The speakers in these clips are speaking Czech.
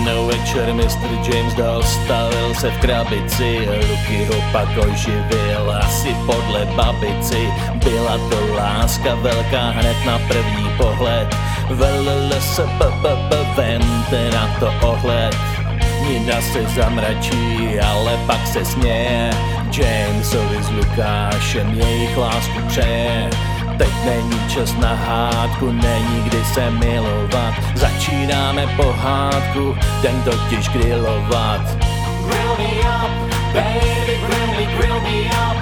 Jednou večer Mr. James dostavil se v krabici, ruky ho pak oživil, asi podle babici. Byla to láska velká hned na první pohled, velil se vemte na to ohled. Nina se zamračí, ale pak se směje, Jamesovi s Lukášem jejich lásku přeje. Teď není čas na hádku, není kdy se milovat. Začínáme pohádku, den totiž grillovat. Grill me up, baby, grill me, grill me up.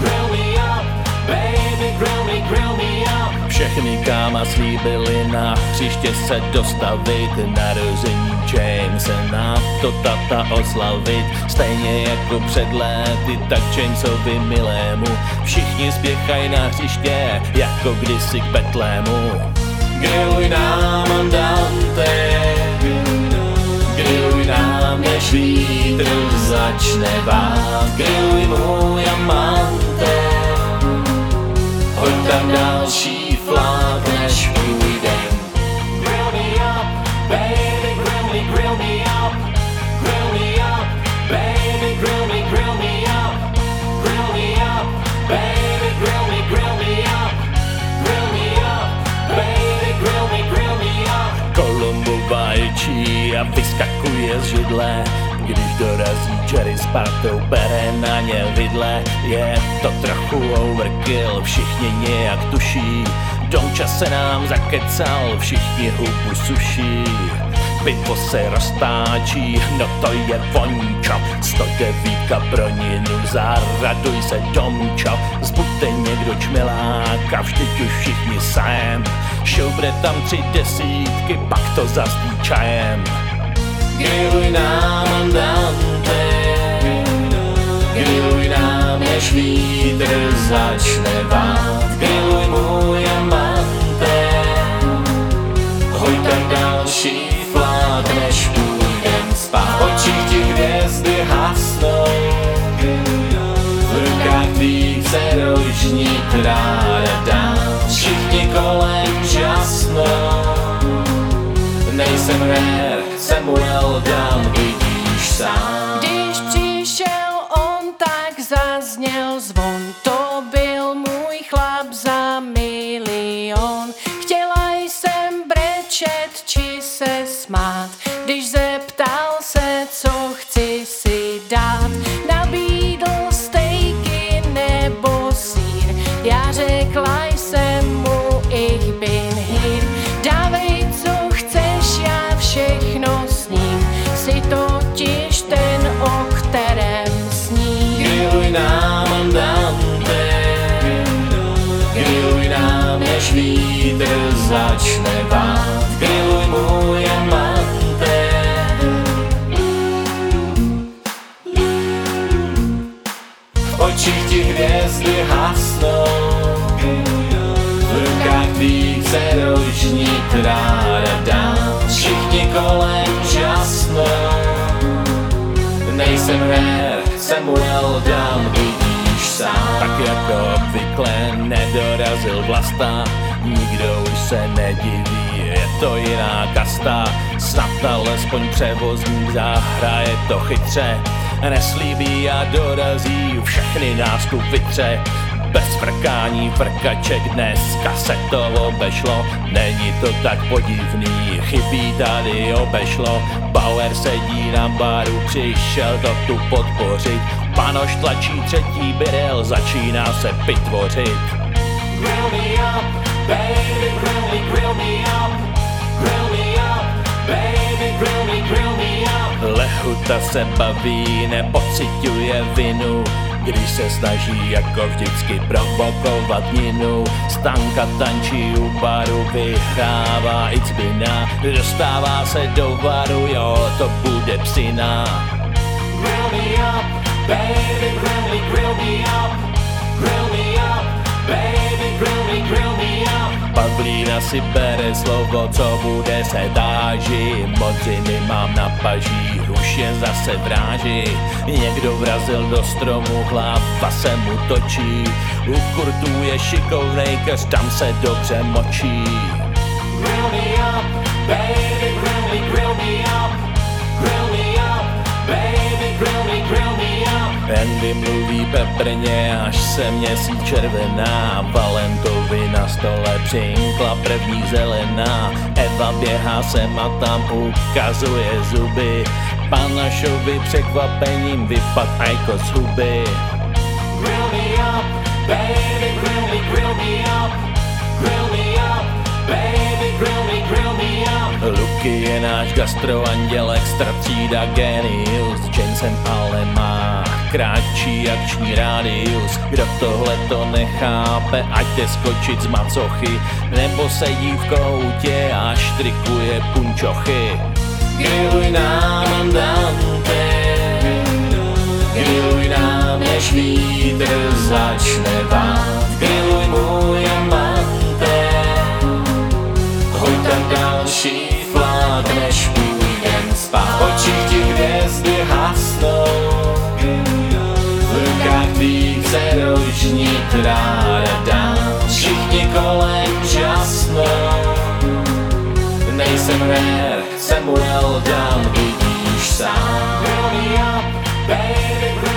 Grill me up, baby, grill me, grill me Všechny káma slíbili na hřiště se dostavit Narození Jamese na to tata oslavit Stejně jako před léty, tak Jamesovi milému. Všichni spěchají na hřiště, jako kdysi k Betlému. Grilluj nám andante Grilluj nám, než vítr začne vát. Grilluj můj amante Hoď tam další vyskakuje z židle když dorazí Jerry s partou, bere na ně vidle. Je to trochu overkill, všichni nějak tuší. Donča se nám zakecal, všichni hubu suší. Pivo se roztáčí, no to je vončo. 109 pro ninu, zaraduj se domčo. Zbuďte někdo čmelák vždyť už všichni sajem Šoubre tam tři desítky, pak to zazdí čajem Grilluj nám andante Grilluj nám, než vítr začne vát Grilluj můj amante Hoď tam další flák, než půjdem spát. V očích ti hvězdy hasnou. V rukách tvých se roční tráda dám. Všichni kolem žasnou. Nejsem rér, Samuel Dan, vidíš sám roční tráda. Dám Všichni kolem žasnou. Nejsem rér, Samuel Dan, vidíš sám. Tak jako obvykle nedorazil vlasta Nikdo už se nediví, je to jiná kasta. Snad alespoň převozník zahraje to chytře Neslíbí a dorazí, všechny nás tu vytře bez frkání frkaček dneska se to obešlo. Není to tak podivný, chybí tady obešlo. Bauer sedí na baru, přišel to tu podpořit. Panoš tlačí třetí birel, začíná se pitvořit. Grill me up, baby, grill me, grill me up. Grill me up, baby, grill me, grill me up. Lehuta se baví, nepociťuje vinu když se snaží jako vždycky provokovat ninu Stanka tančí u baru, vyhrává i cbina Dostává se do varu, jo, to bude psina Grill me up, baby, grill me, grill me up. Grill me up, baby, grill me, grill me up. Pavlína si bere slovo, co bude se dáži Modřiny mám na paží, je zase v. Někdo vrazil do stromu hlava se mu točí. U kurtů je šikovnej keř, tam se dobře močí. Grill me up, baby, grill me, grill me up, grill me up, baby peprně, až se měsíc červená. Valentovi na stole přinkla první zelená. Eva běhá sem a tam ukazuje zuby. Panašovi překvapením vypad ajko z huby. Grill me up, baby, grill me, grill me up. Grill me up, baby, grill me, grill me up. Luky je náš gastroanděl, extra třída genius. Jamesem ale má kratší akční rádius. Kdo tohle to nechápe, ať jde skočit z macochy Nebo sedí v koutě a štrikuje punčochy. Grilluj nám rožní tráda dál Všichni kolem žasnou. Nejsem rér, jsem well done, vidíš sám. Me up, baby,